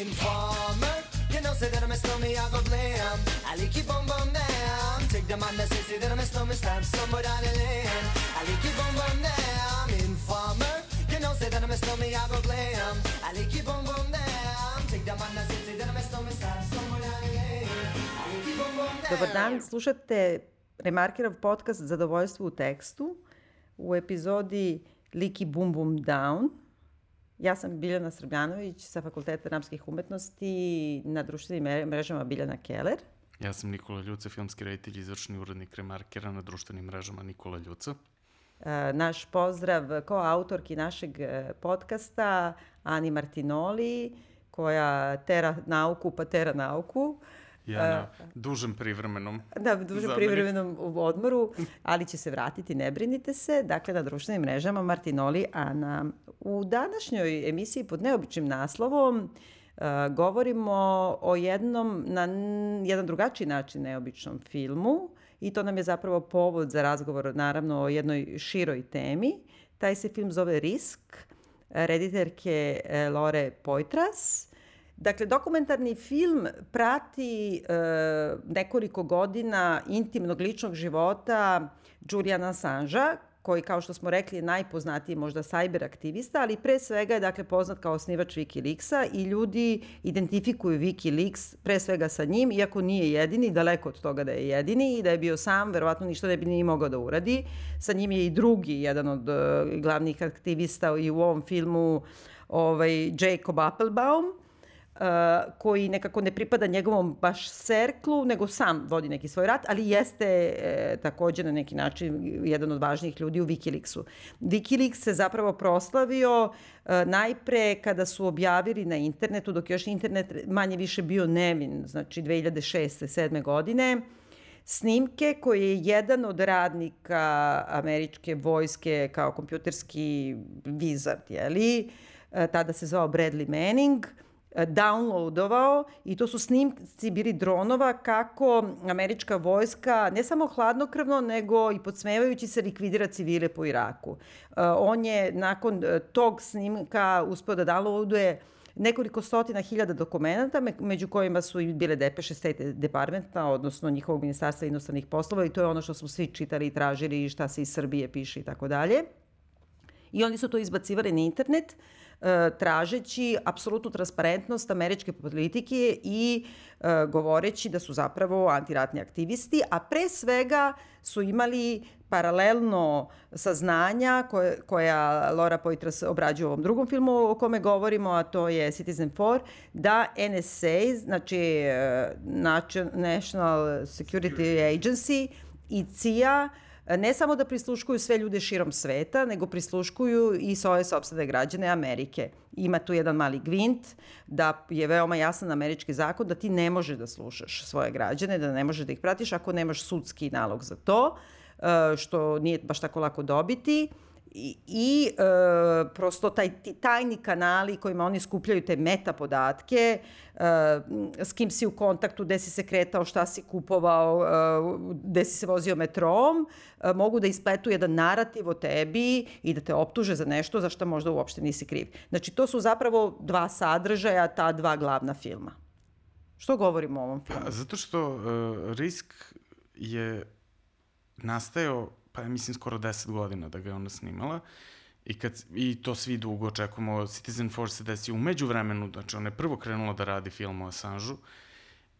Informer, you know, say that I'm a stormy, I go blam. I like you boom down. Take the man that says say that I'm a stormy, stamp somewhere down the lane. I like you boom boom down. Informer, you know, say that I'm a stormy, I go blam. I like you boom down. Take the man that says say that I'm a stormy, stamp somewhere down the lane. I like you boom boom down. Dobar dan, slušate Remarkerov podcast Zadovoljstvo u tekstu u epizodi Liki Bum Bum Down. Ja sam Biljana Srbljanović sa Fakulteta ramskih umetnosti na društvenim mrežama Biljana Keller. Ja sam Nikola Ljuca, filmski reditelj i izvršni urednik Remarkera na društvenim mrežama Nikola Ljuca. E, naš pozdrav ko autorki našeg e, podcasta Ani Martinoli, koja tera nauku pa tera nauku. Ja na dužem privremenom Da, dužem privremenom u odmoru, ali će se vratiti, ne brinite se. Dakle, na društvenim mrežama Martinoli Ana. U današnjoj emisiji pod neobičnim naslovom uh, govorimo o jednom, na jedan drugačiji način neobičnom filmu i to nam je zapravo povod za razgovor, naravno, o jednoj široj temi. Taj se film zove Risk, rediterke e, Lore Poitras. Dakle, dokumentarni film prati e, nekoliko godina intimnog ličnog života Juliana Assangea, koji, kao što smo rekli, je najpoznatiji možda sajber aktivista, ali pre svega je dakle, poznat kao osnivač Wikileaksa i ljudi identifikuju Wikileaks pre svega sa njim, iako nije jedini, daleko od toga da je jedini i da je bio sam, verovatno ništa ne bi ni mogao da uradi. Sa njim je i drugi, jedan od uh, glavnih aktivista i u ovom filmu ovaj, Jacob Applebaum, koji nekako ne pripada njegovom baš serklu, nego sam vodi neki svoj rat, ali jeste e, takođe na neki način jedan od važnijih ljudi u Wikileaksu. Wikileaks se zapravo proslavio e, najpre kada su objavili na internetu, dok još internet manje više bio nevin, znači 2006. 7. godine, snimke koje je jedan od radnika američke vojske kao kompjuterski wizard, jeli, e, tada se zvao Bradley Manning, e, downloadovao i to su snimci bili dronova kako američka vojska ne samo hladnokrvno nego i podsmevajući se likvidira civile po Iraku. E, On je nakon e, tog snimka uspeo da downloaduje nekoliko stotina hiljada dokumenta, me- među kojima su i bile depeše State Departmenta, odnosno njihovog ministarstva inostranih poslova i to je ono što smo svi čitali i tražili i šta se iz Srbije piše i tako dalje. I oni su to izbacivali na internet, e, tražeći apsolutnu transparentnost američke politike i e, govoreći da su zapravo antiratni aktivisti, a pre svega su imali paralelno saznanja koje, koja Laura Poitras obrađuje u ovom drugom filmu o kome govorimo, a to je Citizen 4, da NSA, znači e, Nation- National Security Agency i CIA ne samo da prisluškuju sve ljude širom sveta, nego prisluškuju i svoje sobstvene građane Amerike. Ima tu jedan mali gvint, da je veoma jasan američki zakon da ti ne možeš da slušaš svoje građane, da ne možeš da ih pratiš ako nemaš sudski nalog za to, e, što nije baš tako lako dobiti i, i e, prosto taj, ti tajni kanali kojima oni skupljaju te meta podatke, e, s kim si u kontaktu, gde si se kretao, šta si kupovao, e, gde si se vozio metrom, e, mogu da ispletu jedan narativ o tebi i da te optuže za nešto za što možda uopšte nisi kriv. Znači, to su zapravo dva sadržaja, ta dva glavna filma. Što govorimo o ovom filmu? Pa, zato što uh, Risk je nastajao, pa mislim skoro 10 godina da ga je ona snimala. I, kad, I to svi dugo očekujemo. Citizen Force se desio umeđu vremenu, znači ona je prvo krenula da radi film o Assangeu.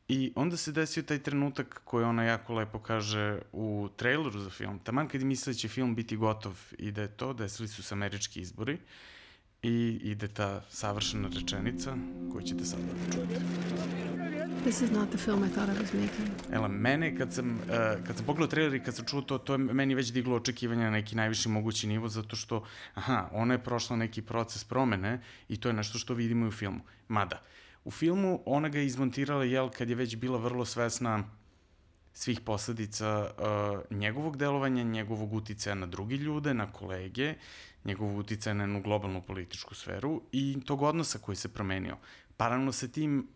I onda se desio taj trenutak koji ona jako lepo kaže u traileru za film. Taman kad je mislila da će film biti gotov i da je to, desili su se američki izbori i ide ta savršena rečenica koju ćete sad da čujete. This is not the film I thought I was making. Ela, mene kad sam, uh, kad sam pogledao trailer i kad sam čuo to, to je meni već diglo očekivanja na neki najviši mogući nivo, zato što, aha, ona je prošla neki proces promene i to je nešto što vidimo i u filmu. Mada, u filmu ona ga je izmontirala, jel, kad je već bila vrlo svesna svih posledica uh, njegovog delovanja, njegovog uticaja na drugi ljude, na kolege, njegovog uticaja na jednu globalnu političku sferu i tog odnosa koji se promenio. Paralelno sa tim,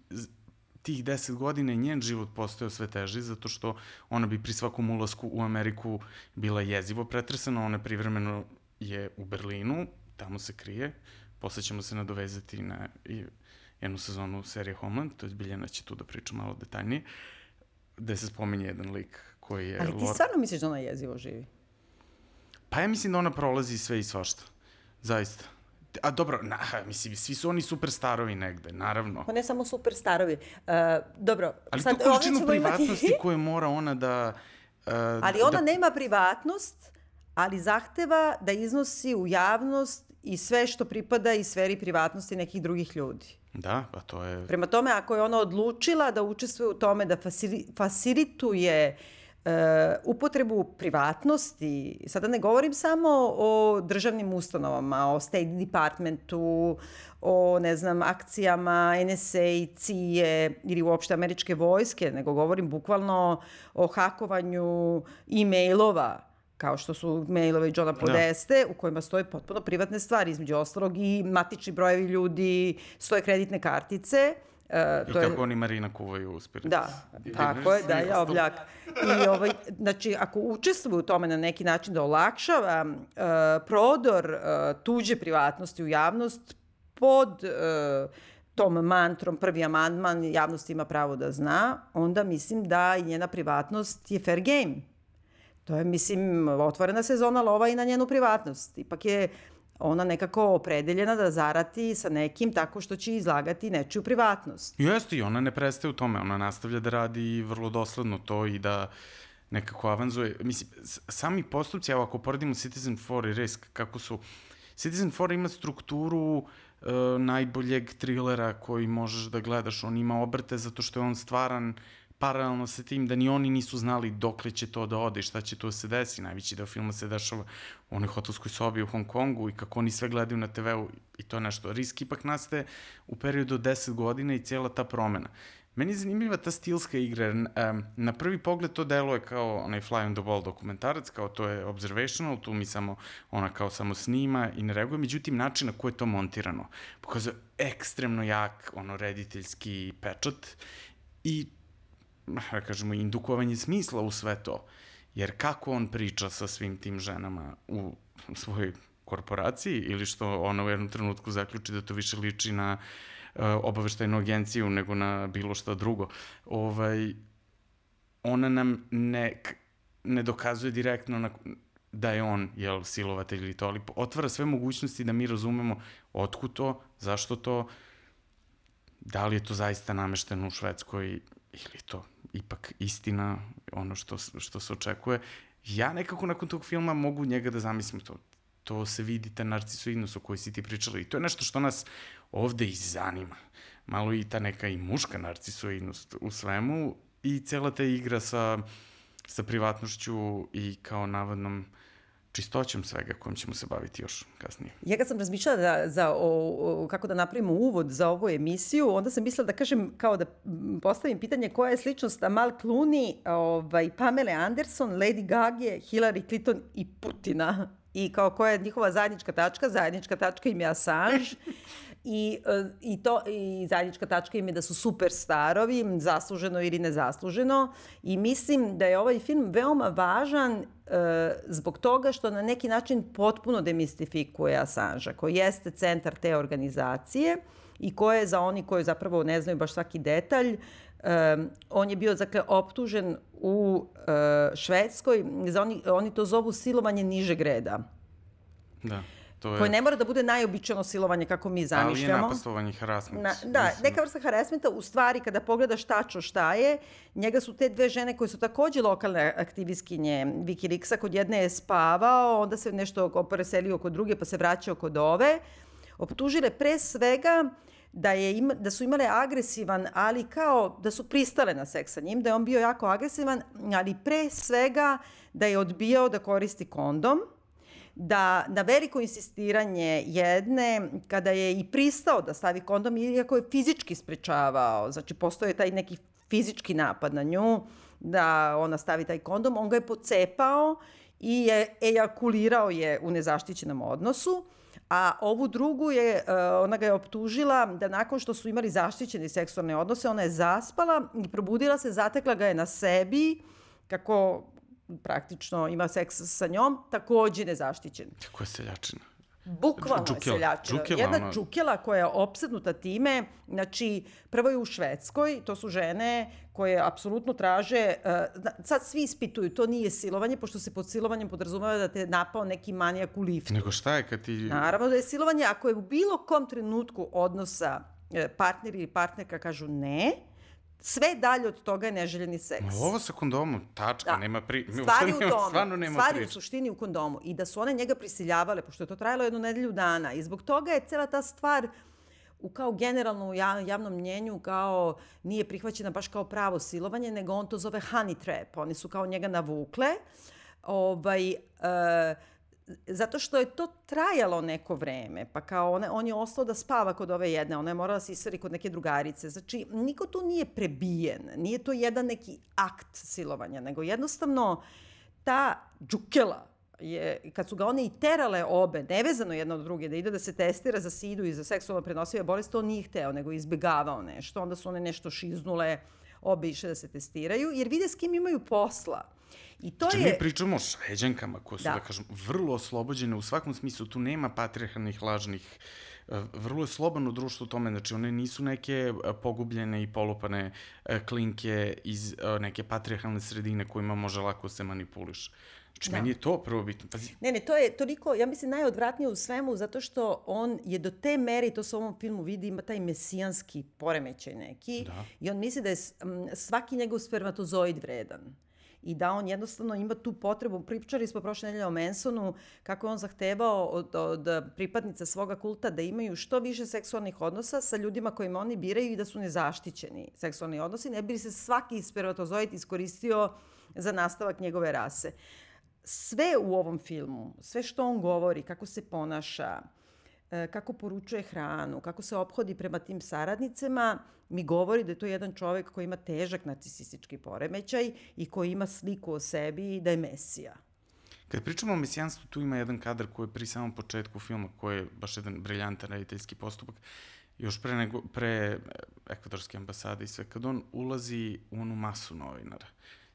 tih deset godina je njen život postao sve teži, zato što ona bi pri svakom ulasku u Ameriku bila jezivo pretresana, ona privremeno je u Berlinu, tamo se krije, posle ćemo se nadovezati na jednu sezonu serije Homeland, to je Biljana će tu da priča malo detaljnije, gde se spominje jedan lik koji je... Ali ti Lord- stvarno misliš da ona jezivo živi? Pa ja mislim da ona prolazi sve i svašta. Zaista. A dobro, na, mislim, svi su oni superstarovi negde, naravno. Pa ne samo super starovi. Uh, dobro, Ali sad tu količinu ćemo imati- privatnosti koju mora ona da... Uh, Ali ona da, nema privatnost, ali zahteva da iznosi u javnost i sve što pripada i sferi privatnosti nekih drugih ljudi. Da, pa to je... Prema tome, ako je ona odlučila da učestvuje u tome da fasili, fasilituje e, upotrebu privatnosti, sada ne govorim samo o državnim ustanovama, o State Departmentu, o, ne znam, akcijama NSA, CIA ili uopšte američke vojske, nego govorim bukvalno o hakovanju e-mailova, kao što su mailove Johna Podeste, u kojima stoje potpuno privatne stvari, između ostalog i matični brojevi ljudi, stoje kreditne kartice. E, I to je, kako oni Marina kuvaju uspire. da, tako je, da, ja obljak. I ovaj, znači, ako učestvuje u tome na neki način da olakšava e, prodor e, tuđe privatnosti u javnost pod e, tom mantrom, prvi amandman, javnost ima pravo da zna, onda mislim da i njena privatnost je fair game. To je, mislim, otvorena sezona lova i na njenu privatnost. Ipak je ona nekako opredeljena da zarati sa nekim tako što će izlagati nečiju privatnost. Jeste i ona ne prestaje u tome, ona nastavlja da radi vrlo dosledno to i da nekako avanzuje. Mislim, sami postupci, evo ako poredimo Citizen 4 i Risk, kako su... Citizen 4 ima strukturu e, najboljeg trilera koji možeš da gledaš. On ima obrte zato što je on stvaran paralelno sa tim da ni oni nisu znali dokle će to da ode i šta će to se desi. Najveći deo filma se dešava u onoj hotelskoj sobi u Hong Kongu i kako oni sve gledaju na TV-u i to je nešto. Risk ipak nastaje u periodu od 10 godina i cijela ta promena. Meni je zanimljiva ta stilska igra, na prvi pogled to deluje kao onaj Fly on the Wall dokumentarac, kao to je observational, tu mi samo, ona kao samo snima i ne reaguje, međutim način na koji je to montirano pokazuje ekstremno jak, ono, rediteljski pečat i da kažemo, indukovanje smisla u sve to. Jer kako on priča sa svim tim ženama u svojoj korporaciji ili što ona u jednom trenutku zaključi da to više liči na uh, obaveštajnu agenciju nego na bilo šta drugo. Ovaj, ona nam ne, ne dokazuje direktno na, da je on, jel, silovatelj ili to, ali otvara sve mogućnosti da mi razumemo otkud to, zašto to, da li je to zaista namešteno u Švedskoj ili to ipak istina, ono što, što se očekuje. Ja nekako nakon tog filma mogu njega da zamislim to. To se vidi, ta narcisoidnost o kojoj si ti pričala i to je nešto što nas ovde i zanima. Malo i ta neka i muška narcisoidnost u svemu i cela ta igra sa, sa privatnošću i kao navodnom čistoćom svega kojom ćemo se baviti još kasnije. Ja kad sam razmišljala da, za, o, o, kako da napravimo uvod za ovu emisiju, onda sam mislila da kažem, kao da postavim pitanje koja je sličnost Amal Clooney, ovaj, Pamela Anderson, Lady Gaga, Hillary Clinton i Putina. I kao koja je njihova zajednička tačka, zajednička tačka im je Assange. I, e, i, to, I zajednička tačka im je da su super starovi, zasluženo ili nezasluženo. I mislim da je ovaj film veoma važan e, zbog toga što na neki način potpuno demistifikuje Assange, koji jeste centar te organizacije i ko je za oni koji zapravo ne znaju baš svaki detalj, Um, on je bio dakle, optužen u uh, Švedskoj, za oni, oni to zovu silovanje nižeg reda, Da, to je... koje ne mora da bude najobičano silovanje kako mi Ali je zamišljamo. napastovanje, harassment. Na, da, Mislim, neka vrsta harassmenta, u stvari, kada pogledaš tačno šta je, njega su te dve žene koje su takođe lokalne aktivistkinje Wikileaksa, kod jedne je spavao, onda se nešto preselio kod druge, pa se vraćao kod ove, optužile pre svega da, je ima, da su imale agresivan, ali kao da su pristale na seks sa njim, da je on bio jako agresivan, ali pre svega da je odbijao da koristi kondom, da na veliko insistiranje jedne, kada je i pristao da stavi kondom, iako je fizički sprečavao, znači postoje taj neki fizički napad na nju, da ona stavi taj kondom, on ga je pocepao i je ejakulirao je u nezaštićenom odnosu, a ovu drugu je, uh, ona ga je optužila da nakon što su imali zaštićene seksualne odnose, ona je zaspala i probudila se, zatekla ga je na sebi, kako praktično ima seks sa njom, takođe nezaštićen. Kako je seljačina. Bukvalno je seljačina. Džukela, Jedna džukela koja je opsednuta time, znači, prvo je u Švedskoj, to su žene koje apsolutno traže, uh, sad svi ispituju, to nije silovanje, pošto se pod silovanjem podrazumeva da te je napao neki manijak u liftu. Nego šta je kad ti... Naravno da je silovanje, ako je u bilo kom trenutku odnosa e, partner ili partnerka kažu ne, sve dalje od toga je neželjeni seks. Ma, Ovo sa kondomom, tačka, Da. nema pri... Stvari u tome, Stvarno nema stvari u suštini u kondomu. I da su one njega prisiljavale, pošto je to trajalo jednu nedelju dana. I zbog toga je cela ta stvar u kao generalno u ja- javnom mnjenju kao nije prihvaćena baš kao pravo silovanje, nego on to zove honey trap. Oni su kao njega navukle. Ovaj, e, zato što je to trajalo neko vreme, pa kao one, on je ostao da spava kod ove jedne, ona je morala da se isari kod neke drugarice. Znači, niko tu nije prebijen, nije to jedan neki akt silovanja, nego jednostavno ta džukela je, kad su ga one i terale obe, nevezano jedna od druge, da ide da se testira za sidu i za seksualno prenosive bolesti, on nije hteo, nego izbegavao nešto. Onda su one nešto šiznule, obe išle da se testiraju, jer vide s kim imaju posla. I to Znači, je... mi pričamo o šveđankama koje su, da. Da. kažem, vrlo oslobođene u svakom smislu. Tu nema patriarhalnih, lažnih, e, vrlo je slobano društvo u tome. Znači, one nisu neke e, pogubljene i polupane e, klinke iz neke patriarhalne sredine kojima može lako se manipuliš. Znači, Da. meni je to prvo bitno. Pazi, Ne, ne, to je toliko, ja mislim, najodvratnije u svemu, zato što on je do te mere, i to se u ovom filmu vidi, ima taj mesijanski poremećaj neki, Da. i on misli da je svaki njegov spermatozoid vredan. I da on jednostavno ima tu potrebu, pričali smo prošle nedelje o Mansonu, kako je on zahtevao od, od pripadnica svoga kulta da imaju što više seksualnih odnosa sa ljudima kojima oni biraju i da su nezaštićeni seksualni odnosi, ne bi se svaki spermatozoid iskoristio za nastavak njegove rase? Sve u ovom filmu, sve što on govori, kako se ponaša, kako poručuje hranu, kako se ophodi prema tim saradnicama, mi govori da je to jedan čovek koji ima težak narcisistički poremećaj i koji ima sliku o sebi i da je mesija. Kad pričamo o mesijanstvu, tu ima jedan kadar koji je pri samom početku filma, koji je baš jedan briljantan rediteljski postupak, još pre, nego, pre e, ekvadorske ambasade i sve, kad on ulazi u onu masu novinara.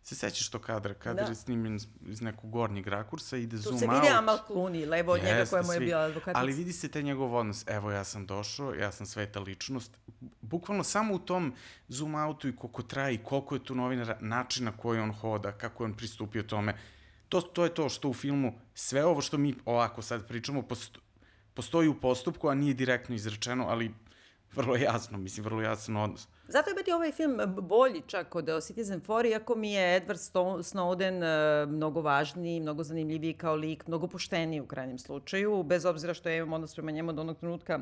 Se sećaš to kadra? Kadar Da. je snimljen iz- nekog gornjeg rakursa, ide Tu zoom se out. vidi Amal Clooney, levo od njega koja mu je bila advokatica. Ali vidi se taj njegov odnos. Evo, ja sam došao, ja sam sveta ličnost. Bukvalno samo u tom zoom outu i koliko traje i koliko je tu novinara, način na koji on hoda, kako je on pristupio tome. To, to je to što u filmu, sve ovo što mi ovako sad pričamo, posto, postoji u postupku, a nije direktno izrečeno, ali vrlo jasno, mislim, vrlo jasan odnos. Zato je meni ovaj film bolji čak od uh, Citizen Four, iako mi je Edward Snowden uh, mnogo važniji, mnogo zanimljiviji kao lik, mnogo pošteniji u krajnjem slučaju, bez obzira što ja imam odnos prema njemu od onog trenutka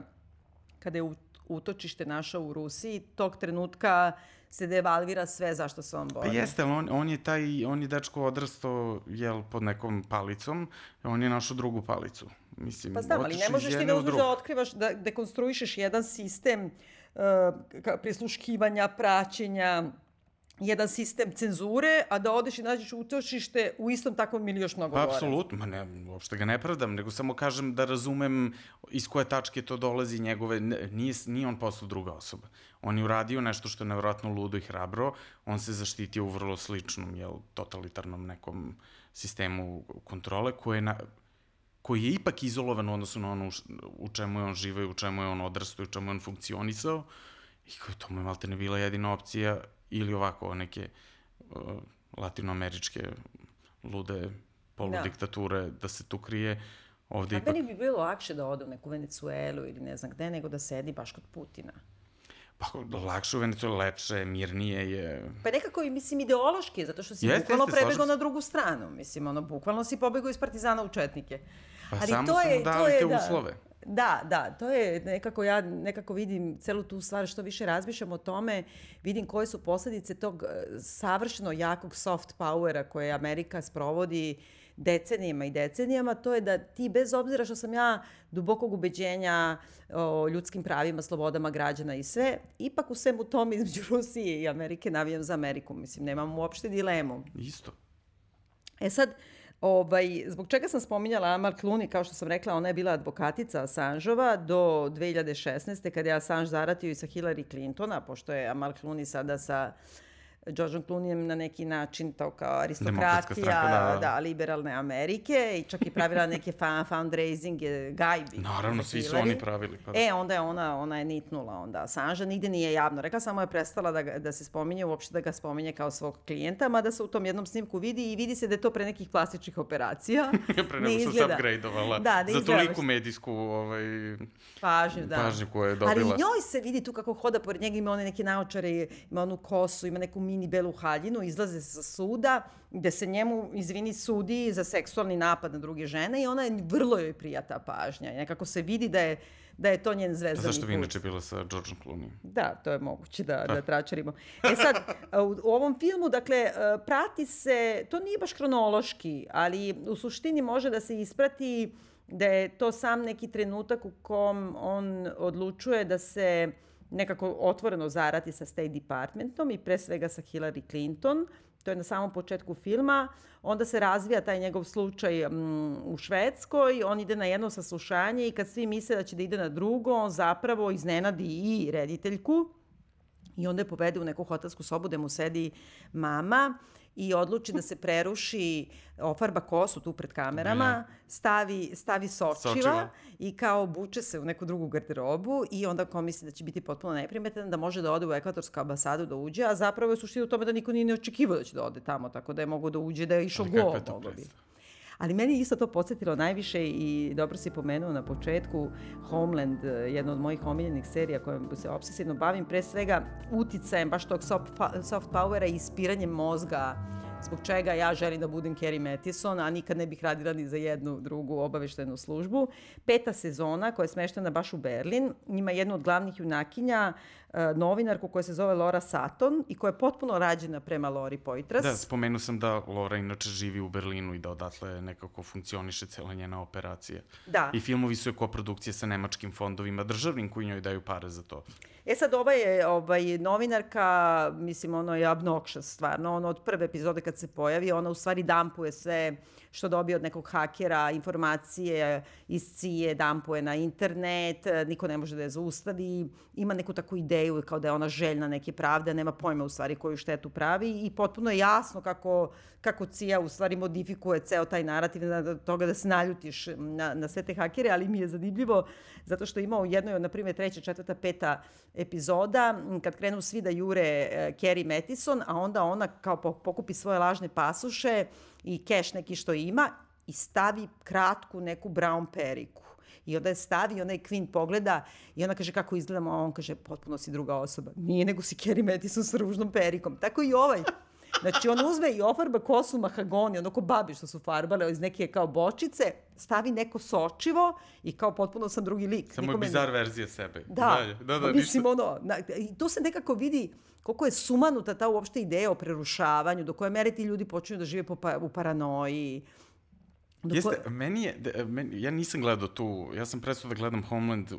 kada je u- utočište našao u Rusiji, tog trenutka se devalvira sve zašto se on Pa bori. jeste, ali on, on je taj, on je dečko odrastao, jel, pod nekom palicom, on je našao drugu palicu. Mislim, Pa znam, ali ne možeš ti da uzmeš da otkrivaš, da dekonstruišeš jedan sistem uh, prisluškivanja, praćenja, jedan sistem cenzure, a da odeš i nađeš utočište u istom takvom ili još mnogo Pa, apsolutno, ne, uopšte ga ne pravdam, nego samo kažem da razumem iz koje tačke to dolazi njegove, nije, nije on postao druga osoba. On je uradio nešto što je nevjerojatno ludo i hrabro, on se zaštitio u vrlo sličnom, jel, totalitarnom nekom sistemu kontrole, koje je na, koji je ipak izolovan u odnosu na ono u čemu je on žive, u čemu je on odrastao, u čemu je on funkcionisao. I kao to mu je malte ne bila jedina opcija ili ovako neke uh, latinoameričke lude poludiktature da. da se tu krije. Ovde A ipak... meni bi bilo lakše da ode u neku Venecuelu ili ne znam gde, nego da sedi baš kod Putina. Pa lakše u Venezuela, lepše, mirnije je. Pa nekako i, mislim, ideološki, zato što si Jeste, bukvalno jeste, prebegao na drugu stranu. Mislim, ono, bukvalno si pobegao iz Partizana u Četnike. Pa samo su mu dali te uslove. Da, da, to je nekako, ja nekako vidim celu tu stvar, što više razmišljam o tome, vidim koje su posledice tog e, savršeno jakog soft powera koje Amerika sprovodi decenijama i decenijama, to je da ti bez obzira što sam ja dubokog ubeđenja o ljudskim pravima, slobodama građana i sve, ipak u svemu tome između Rusije i Amerike navijam za Ameriku. Mislim, nemam uopšte dilemu. Isto. E sad, ovaj, zbog čega sam spominjala Amal Clooney, kao što sam rekla, ona je bila advokatica Assangeova do 2016. kada je Assange zaratio i sa Hillary Clintona, pošto je Amal Clooney sada sa Georgeom Clooneyem na neki način to kao aristokratija, stranka, da. da, liberalne Amerike i čak i pravila neke fa, fundraising gajbi. Naravno, svi su oni pravili. Pa da. E, onda je ona, ona je nitnula onda Assange, nigde nije javno. Rekla samo je prestala da, da se spominje, uopšte da ga spominje kao svog klijenta, mada se u tom jednom snimku vidi i vidi se da je to pre nekih plastičnih operacija. Pre Ne nego što se upgradeovala. Da, ne za toliku medijsku ovaj, pažnju, da. pažnju koju je Ali dobila. i njoj se vidi tu kako hoda pored njega, ima one neke naočare, ima onu kosu, ima neku mini belu haljinu, izlaze sa suda, gde se njemu, izvini, sudi za seksualni napad na druge žene i ona je vrlo joj prija ta pažnja. I nekako se vidi da je, da je to njen zvezdani Zašto bi put. inače bila sa Georgeom Clooney? Da, to je moguće da, da tračarimo. E sad, u, u ovom filmu, dakle, prati se, to nije baš kronološki, ali u suštini može da se isprati da je to sam neki trenutak u kom on odlučuje da se nekako otvoreno zarati sa State Departmentom i pre svega sa Hillary Clinton. To je na samom početku filma. Onda se razvija taj njegov slučaj mm, u Švedskoj. On ide na jedno saslušanje i kad svi misle da će da ide na drugo, on zapravo iznenadi i rediteljku. I onda je povede u neku hotelsku sobu gde mu sedi mama i odluči da se preruši, ofarba kosu tu pred kamerama, stavi, stavi sočiva, Sočiva. i kao obuče se u neku drugu garderobu i onda ko misli da će biti potpuno neprimetan, da može da ode u ekvatorsku ambasadu da uđe, a zapravo je suština u tome da niko nije ni očekivao da će da ode tamo, tako da je mogo da uđe, da je išao go, mogo bi. Ali meni je isto to podsjetilo najviše i dobro si pomenuo na početku Homeland, eh, jedna od mojih omiljenih serija kojom se obsesivno bavim, pre svega uticajem baš tog soft, pa- soft powera i ispiranjem mozga zbog čega ja želim da budem Carrie Mathison, a nikad ne bih radila ni za jednu drugu obaveštenu službu. Peta sezona koja je smeštena baš u Berlin, ima jednu od glavnih junakinja, novinarku koja se zove Laura Sutton i koja je potpuno rađena prema Lori Poitras. Da, spomenuo sam da Laura inače živi u Berlinu i da odatle nekako funkcioniše cela njena operacija. Da. I filmovi su je koprodukcije sa nemačkim fondovima, državnim koji njoj daju pare za to. E sad, ova je ovaj, novinarka, mislim, ono je obnoxious stvarno. Ono, od prve epizode kad se pojavi, ona u stvari dampuje sve što dobije od nekog hakera, informacije iz cije, dampuje na internet, niko ne može da je zaustavi, ima neku takvu ideju kao da je ona željna neke pravde, nema pojma u stvari koju štetu pravi i potpuno je jasno kako, kako cija u stvari modifikuje ceo taj narativ na toga da se naljutiš na, na sve te hakere, ali mi je zanimljivo zato što ima u jednoj, na primjer, treća, četvrta, peta epizoda, kad krenu svi da jure e, Carrie Mathison, a onda ona kao po- pokupi svoje lažne pasuše i keš neki što ima i stavi kratku neku brown periku. I onda je stavi, onda je Queen pogleda i ona kaže kako izgledamo, a on kaže potpuno si druga osoba. Nije, nego si Carrie Mathison sa ružnom perikom. Tako i ovaj. Znači, on uzme i ofarba kosu mahagoni, ono ko babi što su farbale iz neke kao bočice, stavi neko sočivo i kao potpuno sam drugi lik. Samo je Nikome ne- bizar verzija sebe. Da, da, da, pa mislim ništa. ono, na, i tu se nekako vidi koliko je sumanuta ta uopšte ideja o prerušavanju, do koje mere ti ljudi počinju da žive po pa, u paranoji. Do Jeste, koje- meni je, de, meni, ja nisam gledao tu, ja sam prestao da gledam Homeland u,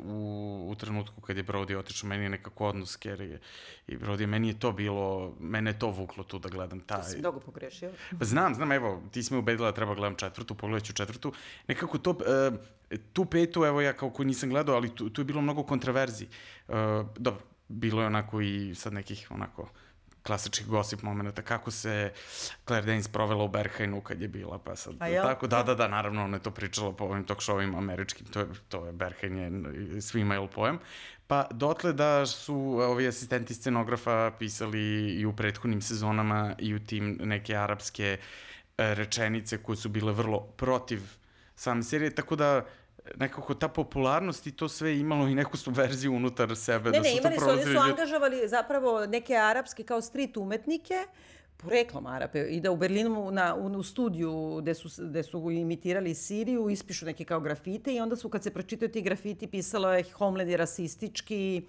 u trenutku kad je Brody otišao, meni je nekako odnos Carrie i Brody, meni je to bilo, mene je to vuklo tu da gledam taj... si mnogo pogrešio. Pa znam, znam, evo, ti si me ubedila da treba gledam četvrtu, pogledat ću četvrtu. Nekako to, e, tu petu, evo ja kao koji nisam gledao, ali tu, tu je bilo mnogo kontraverzi. E, dobro, bilo je onako i sad nekih onako klasičnih gossip momenta, kako se Claire Danes provela u Berhajnu kad je bila, pa sad, A tako, da, da, da, naravno, ona je to pričala po ovim talk showima američkim, to je, to je Berhajn je svima je pojam, pa dotle da su ovi asistenti scenografa pisali i u prethodnim sezonama i u tim neke arapske e, rečenice koje su bile vrlo protiv same serije, tako da nekako ta popularnost i to sve imalo i neku subverziju unutar sebe. Ne, da ne, su to imali su, oni su angažovali zapravo neke arapske kao street umetnike, poreklom Arape, i da u Berlinu na, u, u studiju gde su, gde su imitirali Siriju, ispišu neke kao grafite i onda su kad se pročitaju ti grafiti pisalo je Homeland je rasistički,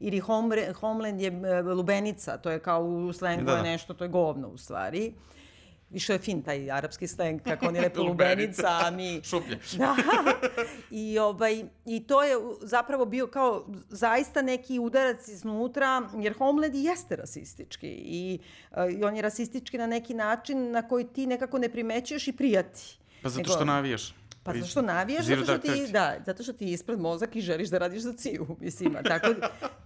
ili home, Homeland je e, lubenica, to je kao u slengu Da, da, nešto, to je govno u stvari. Više je fin taj arapski sleng, kako on je lepo Lubenica. a mi... Šuplje. Da. I, ovaj, I to je zapravo bio kao zaista neki udarac iznutra, jer Homeland i jeste rasistički. I, e, I on je rasistički na neki način na koji ti nekako ne primećuješ i prijati. Pa zato što navijaš. Pa zato što navijaš, zato što, ti, da, zato što ti ispred mozak i želiš da radiš za ciju, mislim, a tako,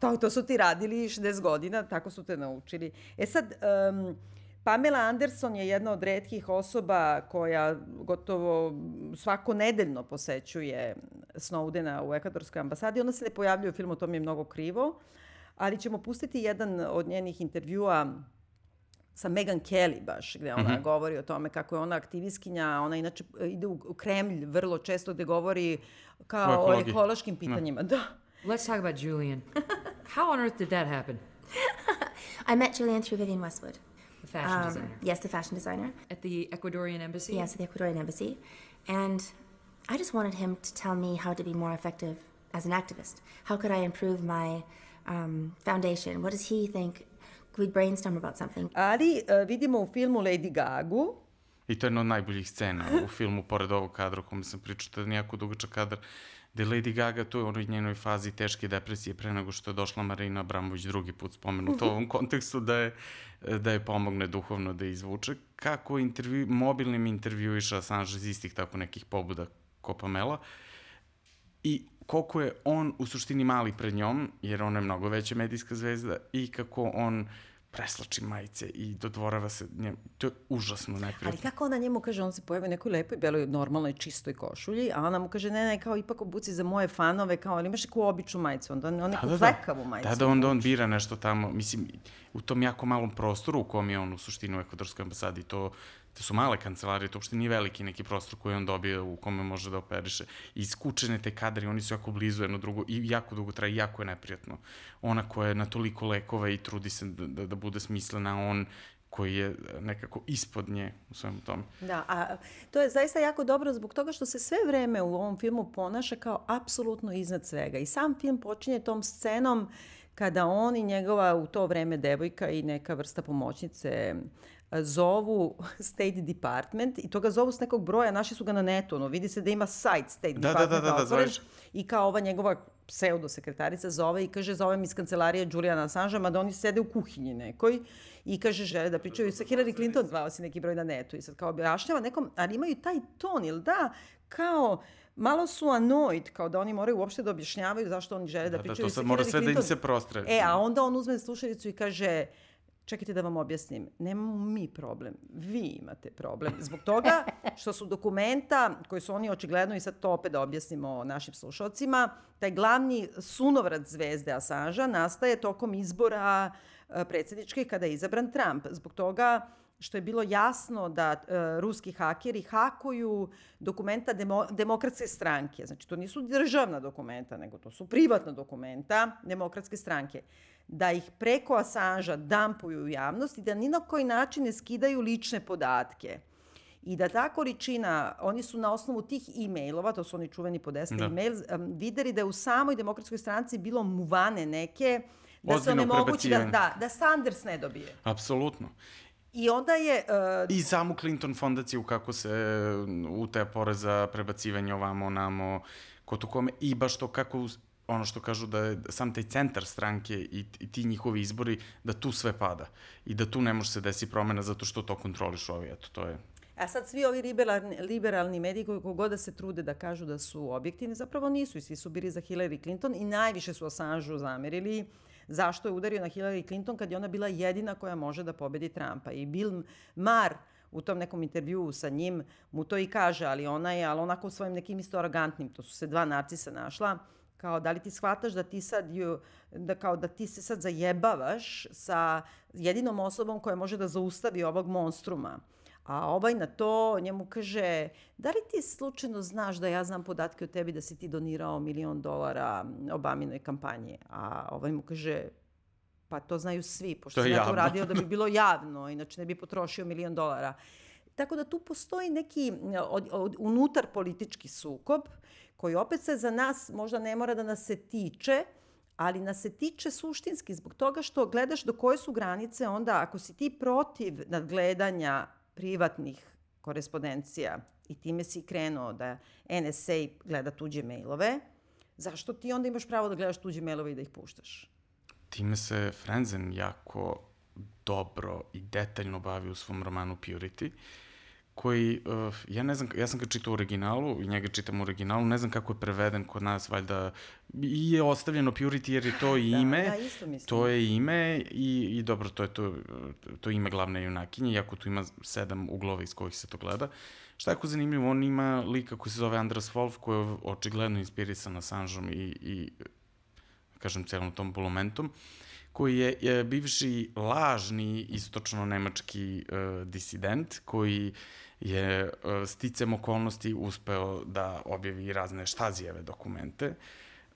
to, to su ti radili 60 godina, tako su te naučili. E sad, um, Pamela Anderson je jedna od redkih osoba koja gotovo svako nedeljno posećuje Snowdena u ekvadorskoj ambasadi. Ona se ne pojavljuje u filmu, to mi je mnogo krivo, ali ćemo pustiti jedan od njenih intervjua sa Megan Kelly baš, gde ona Mhm. govori o tome kako je ona aktivistkinja, ona inače ide u, Kremlj vrlo često gde govori kao O ekološkim pitanjima. Da. Let's talk about Julian. How on earth did that happen? I met Julian through Vivian Westwood. The fashion Um, designer. Yes, the fashion designer. At the Ecuadorian embassy? Yes, at the Ecuadorian embassy. And I just wanted him to tell me how to be more effective as an activist. How could I improve my um, foundation? What does he think? Could we brainstorm about something? Ali e, vidimo u filmu Lady Gagu, I to je jedna od najboljih scena u filmu, pored ovog kadra o kome sam pričao, to je jako dugačak kadar, gde Lady Gaga, to je u onoj njenoj fazi teške depresije pre nego što je došla Marina Abramović drugi put spomenuta u ovom kontekstu da je, da je pomogne duhovno da je izvuče. Kako intervju, mobilnim intervjuiša Assange iz istih tako nekih pobuda ko Pamela i koliko je on u suštini mali pred njom, jer ona je mnogo veća medijska zvezda i kako on preslači majice i dodvorava se njem. To je užasno ali neprijatno. kako ona njemu kaže, on se pojavi u nekoj lepoj, beloj, normalnoj, čistoj košulji, a ona mu kaže, ne, ne, kao ipak obuci za moje fanove, kao, ali imaš neku običnu majicu, onda on neku flekavu majicu. Da, da, onda on bira nešto tamo, mislim, u tom jako malom prostoru u kom je on u suštini u ekvadorskoj ambasadi, to, to su male kancelarije, to uopšte nije veliki neki prostor koji on dobije u kome može da operiše. I skučene te kadre, oni su jako blizu jedno drugo i jako dugo traje, jako je neprijatno. Ona koja je na toliko lekova i trudi se da, da, da bude smislena, on koji je nekako ispod nje u svemu tome. Da, a to je zaista jako dobro zbog toga što se sve vreme u ovom filmu ponaša kao apsolutno iznad svega. I sam film počinje tom scenom kada on i njegova u to vreme devojka i neka vrsta pomoćnice zovu State Department i to ga zovu s nekog broja, naši su ga na netu, ono, vidi se da ima site State Da, da, Department da, da, da, otvoren zoveš. i kao ova njegova pseudo sekretarica zove i kaže zovem iz kancelarije Juliana Assangea, mada oni sede u kuhinji nekoj i kaže žele da pričaju sa Hillary Clinton, zvao si neki broj na netu i sad kao objašnjava nekom, ali imaju taj ton, ili da, kao malo su annoyed, kao da oni moraju uopšte da objašnjavaju zašto oni žele da, Da, da, pričaju to sad sa mora Hillary sve da im Clinton. se prostre. E, a onda on uzme slušalicu i kaže, čekajte da vam objasnim, nemamo mi problem, vi imate problem. Zbog toga što su dokumenta koji su oni očigledno, i sad to opet da objasnimo našim slušalcima, taj glavni sunovrat zvezde Assangea nastaje tokom izbora e, predsjedničkih kada je izabran Trump. Zbog toga što je bilo jasno da e, ruski hakeri hakuju dokumenta demo, demokratske stranke. Znači, to nisu državna dokumenta, nego to su privatna dokumenta demokratske stranke. Da ih preko Assangea dampuju u javnost i da ni na koji način ne skidaju lične podatke. I da ta količina, oni su na osnovu tih e-mailova, to su oni čuveni podesta Da. da. e-mail, um, videli da je u samoj demokratskoj stranci bilo muvane neke, da se Ozbiljno onemogući da, da, da Sanders ne dobije. Apsolutno. I onda je... Uh, I samu Clinton fondaciju kako se utaja poreza, prebacivanje ovamo, onamo, ko to kome, i baš to kako ono što kažu da je sam taj centar stranke i, i ti njihovi izbori, da tu sve pada i da tu ne može se desi promena zato što to kontroliš ovi, eto, to je... A sad svi ovi liberalni, liberalni mediji koji kogod da se trude da kažu da su objektivni, zapravo nisu i svi su bili za Hillary Clinton i najviše su Assangeu zamerili zašto je udario na Hillary Clinton kad je ona bila jedina koja može da pobedi Trumpa. I Bill Maher u tom nekom intervjuu sa njim mu to i kaže, ali ona je, ali onako svojim nekim isto arogantnim, to su se dva narcisa našla, kao da li ti shvataš da ti sad ju, da kao da ti se sad zajebavaš sa jedinom osobom koja može da zaustavi ovog monstruma. A ovaj na to njemu kaže, da li ti slučajno znaš da ja znam podatke o tebi da si ti donirao milion dolara Obaminoj kampanji? A ovaj mu kaže, pa to znaju svi, pošto sam ja to uradio da bi bilo javno, inače ne bi potrošio milion dolara. Tako da tu postoji neki od, od, unutar politički sukob koji opet se za nas možda ne mora da nas se tiče, ali nas se tiče suštinski zbog toga što gledaš do koje su granice onda ako si ti protiv nadgledanja privatnih korespondencija i time si krenuo da NSA gleda tuđe mailove, zašto ti onda imaš pravo da gledaš tuđe mailove i da ih puštaš? Time se Frenzen jako dobro i detaljno bavi u svom romanu Purity, koji, uh, ja ne znam, ja sam ga čitao u originalu i njega čitam u originalu, ne znam kako je preveden kod nas, valjda i je ostavljeno Purity jer je to i ime, ja isto mislim. to je ime i, i dobro, to je to, to ime glavne junakinje, iako tu ima sedam uglova iz kojih se to gleda. Šta je ako zanimljivo, on ima lika koji se zove Andras Wolf, koji je očigledno inspirisan Assangeom i, i kažem, celom tom bulumentom, koji je, je bivši lažni istočno-nemački uh, disident, koji je uh, sticem okolnosti uspeo da objavi razne štazijeve dokumente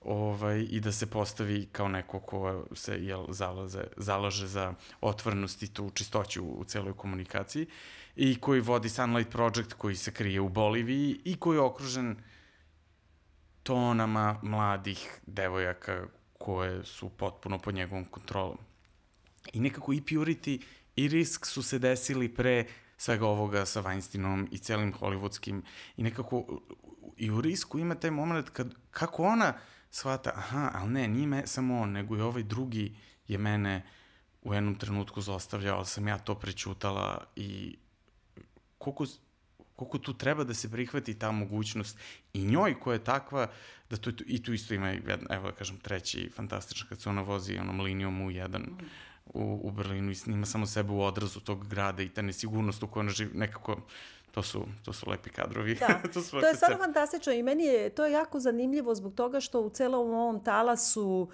ovaj, i da se postavi kao neko ko se jel, zalaze, zalaže za otvornost i tu čistoću u celoj komunikaciji i koji vodi Sunlight Project koji se krije u Boliviji i koji je okružen tonama mladih devojaka koje su potpuno pod njegovom kontrolom. I nekako i Purity i Risk su se desili pre svega ovoga sa Weinsteinom i celim hollywoodskim i nekako i u Risku ima taj moment kad, kako ona shvata, aha, ali ne, nije me samo on, nego i ovaj drugi je mene u jednom trenutku zostavljao, ali sam ja to prećutala i koliko, koliko tu treba da se prihvati ta mogućnost i njoj koja je takva, da tu, i tu isto ima, evo da kažem, treći fantastičan kad se ona vozi onom linijom u jedan u, u Berlinu i snima samo sebe u odrazu tog grada i ta nesigurnost u kojoj ona živi, nekako, to su, to su lepi kadrovi. Da, to, su to je stvarno fantastično i meni je to je jako zanimljivo zbog toga što u celom ovom talasu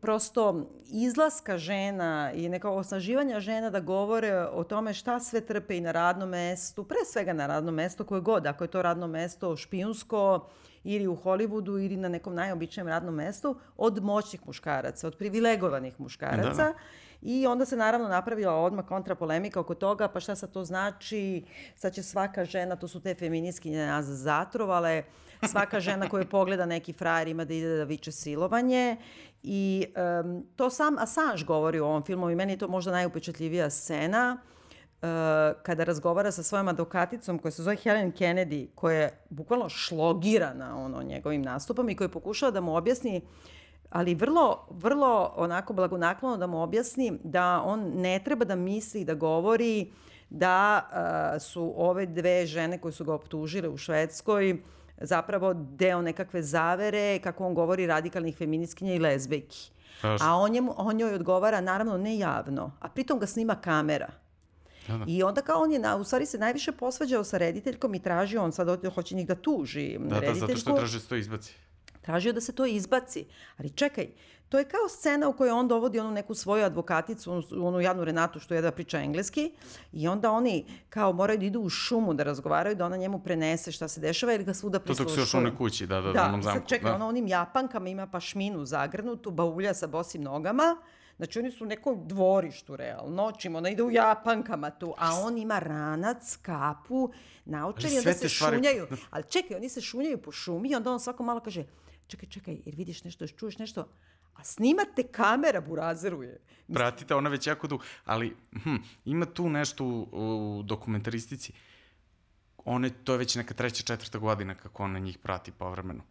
prosto izlaska žena i nekog osnaživanja žena da govore o tome šta sve trpe i na radnom mestu, pre svega na radnom mestu koje god, ako je to radno mesto špijunsko ili u Hollywoodu ili na nekom najobičnijem radnom mestu, od moćnih muškaraca, od privilegovanih muškaraca. Da, da. I onda se naravno napravila odmah kontrapolemika oko toga, pa šta sad to znači, sad će svaka žena, to su te feminiskinje nas zatrovale, svaka žena koju pogleda neki frajer ima da ide da viče silovanje. I um, to sam Assange govori u ovom filmu i meni je to možda najupečatljivija scena uh, kada razgovara sa svojom advokaticom koja se zove Helen Kennedy, koja je bukvalno šlogirana ono, njegovim nastupom i koja pokušava da mu objasni ali vrlo, vrlo onako blagonaklono da mu objasni da on ne treba da misli da govori da uh, su ove dve žene koje su ga optužile u Švedskoj zapravo deo nekakve zavere, kako on govori, radikalnih feministkinja i lezbejki. A on, njemu, on njoj odgovara, naravno, ne javno, a pritom ga snima kamera. Da, da. I onda kao on je, na, u stvari se najviše posvađao sa rediteljkom i tražio, on sad hoće njih da tuži da, rediteljku. Da, zato što traži da se to izbaci. Tražio da se to izbaci. Ali čekaj, To je kao scena u kojoj on dovodi onu neku svoju advokaticu, onu, onu Janu Renatu što je da priča engleski i onda oni kao moraju da idu u šumu da razgovaraju, da ona njemu prenese šta se dešava ili ga svuda prislušuju. To dok se još onoj kući, da, da, da, onom zamku. Da, čekaj, ona onim japankama ima pašminu zagrnutu, baulja sa bosim nogama, Znači oni su u nekom dvorištu realno, čim ona ide u japankama tu, a on ima ranac, kapu, naučen i onda se šunjaju. Ali čekaj, oni se šunjaju po šumi i onda on svako malo kaže, čekaj, čekaj, jer vidiš nešto, još čuješ nešto, A snimate kamera burazeruje. Pratite, ona već jako du... Ali, hm, ima tu nešto u, u dokumentaristici. One, to je već neka treća, četvrta godina kako ona njih prati povremeno.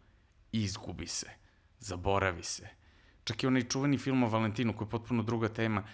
Izgubi se. Zaboravi se. Čak i onaj čuveni film o Valentinu, koji je potpuno druga tema,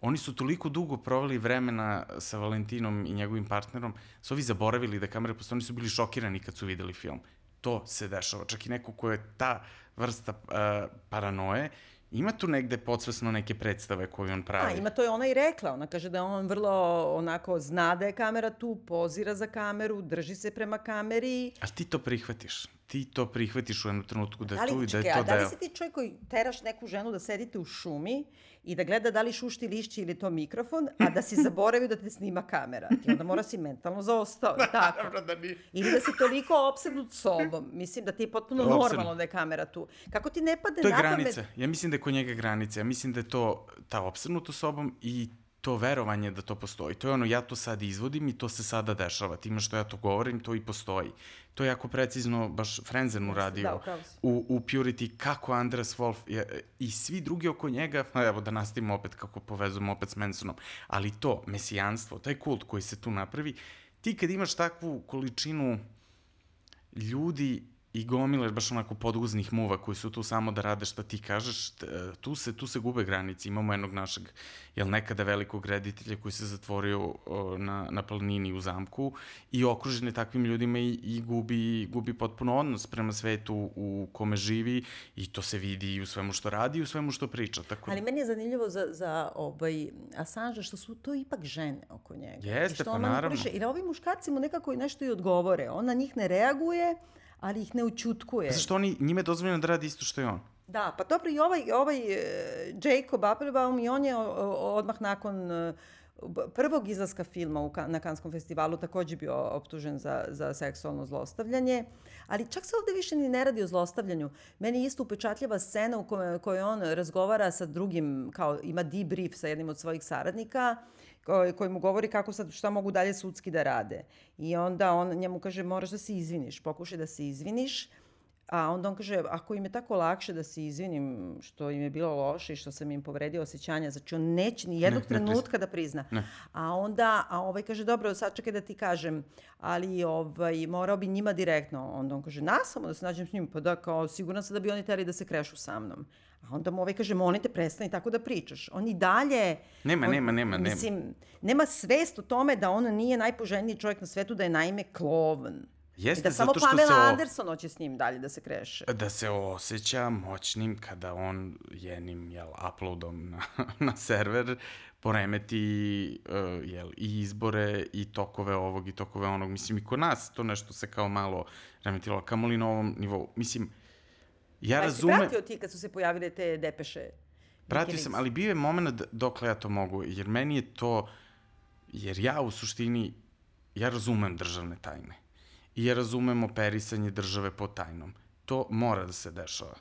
oni su toliko dugo proveli vremena sa Valentinom i njegovim partnerom, su ovi zaboravili da kamere postoje, oni su bili šokirani kad su videli film. To se dešava. Čak i neko ko je ta vrsta uh, paranoje, ima tu negde podsvesno neke predstave koje on pravi. A, ima to je ona i rekla. Ona kaže da on vrlo onako zna da je kamera tu, pozira za kameru, drži se prema kameri. A ti to prihvatiš? Ti to prihvatiš u jednom trenutku da je ali, tu i da je to deo. Da li si ti čovjek koji teraš neku ženu da sedite u šumi i da gleda da li šušti lišći ili to mikrofon, a da si zaboravio da te snima kamera. Ti onda mora si mentalno zaostao, tako? Dobro da ni... Ili da si toliko obsednut sobom. Mislim da ti je potpuno Obsedno. normalno da je kamera tu. Kako ti ne padne To je granica. Ja mislim da je kod njega granica. Ja mislim da je to ta obsednutost sobom i to verovanje da to postoji. To je ono, ja to sad izvodim i to se sada dešava. Time što ja to govorim, to i postoji. To je jako precizno, baš Frenzen uradio da, u, u Purity, kako Andreas Wolf je, i svi drugi oko njega, evo da nastavimo opet kako povezujemo opet s Mansonom, ali to, mesijanstvo, taj kult koji se tu napravi, ti kad imaš takvu količinu ljudi i gomile baš onako podguznih muva koji su tu samo da rade šta ti kažeš, e, tu se, tu se gube granice. Imamo jednog našeg, jel nekada velikog reditelja koji se zatvorio na, na planini u zamku i okružen je takvim ljudima i, i gubi, gubi potpuno odnos prema svetu u kome živi i to se vidi i u svemu što radi i u svemu što priča. Tako Ali meni je zanimljivo za, za ovaj, Assange što su to ipak žene oko njega. Jeste, I što pa naravno. manipuliše. Jer ovi muškarci mu nekako i nešto i odgovore. On na njih ne reaguje, ali ih ne učutkuje. Zašto oni, njime je dozvoljeno da radi isto što i on. Da, pa dobro i ovaj, ovaj e, Jacob Applebaum i on je odmah nakon e, prvog izlaska filma u, na Kanskom festivalu takođe bio optužen za, za seksualno zlostavljanje. Ali čak se ovde više ni ne radi o zlostavljanju. Meni je isto upečatljiva scena u kojoj, kojoj on razgovara sa drugim, kao ima debrief sa jednim od svojih saradnika, koji, mu govori kako sad, šta mogu dalje sudski da rade. I onda on njemu kaže, moraš da se izviniš, pokušaj da se izviniš, A onda on kaže, ako im je tako lakše da se izvinim što im je bilo loše i što sam im povredio osjećanja, znači on neće ni jednog Ne, ne trenutka da prizna. Ne. A onda, a ovaj kaže, dobro, sad čekaj da ti kažem, ali ovaj, morao bi njima direktno. Onda on kaže, nas samo da se nađem s njim, pa da, kao, sigurno sam da bi oni teli da se krešu sa mnom. A onda mu ovaj kaže, molim te, prestani tako da pričaš. On i dalje... Nema, on, nema, nema, nema. Mislim, nema svest o tome da on nije najpoželjniji čovjek na svetu, da je naime klovan. Jeste, I da samo zato što Pamela se o- Anderson hoće s njim dalje da se kreše. da se osjeća moćnim kada on jednim jel, uploadom na, na server poremeti uh, jel, i izbore i tokove ovog i tokove onog. Mislim, i kod nas to nešto se kao malo remetilo, kamoli na ovom nivou. Mislim, ja Pa razumem... pratio ti kad su se pojavile te depeše? Pratio sam, ali bio je moment dokle ja to mogu, jer meni je to, jer ja u suštini, ja razumem državne tajne. I ja razumem operisanje države pod tajnom. To mora da se dešava.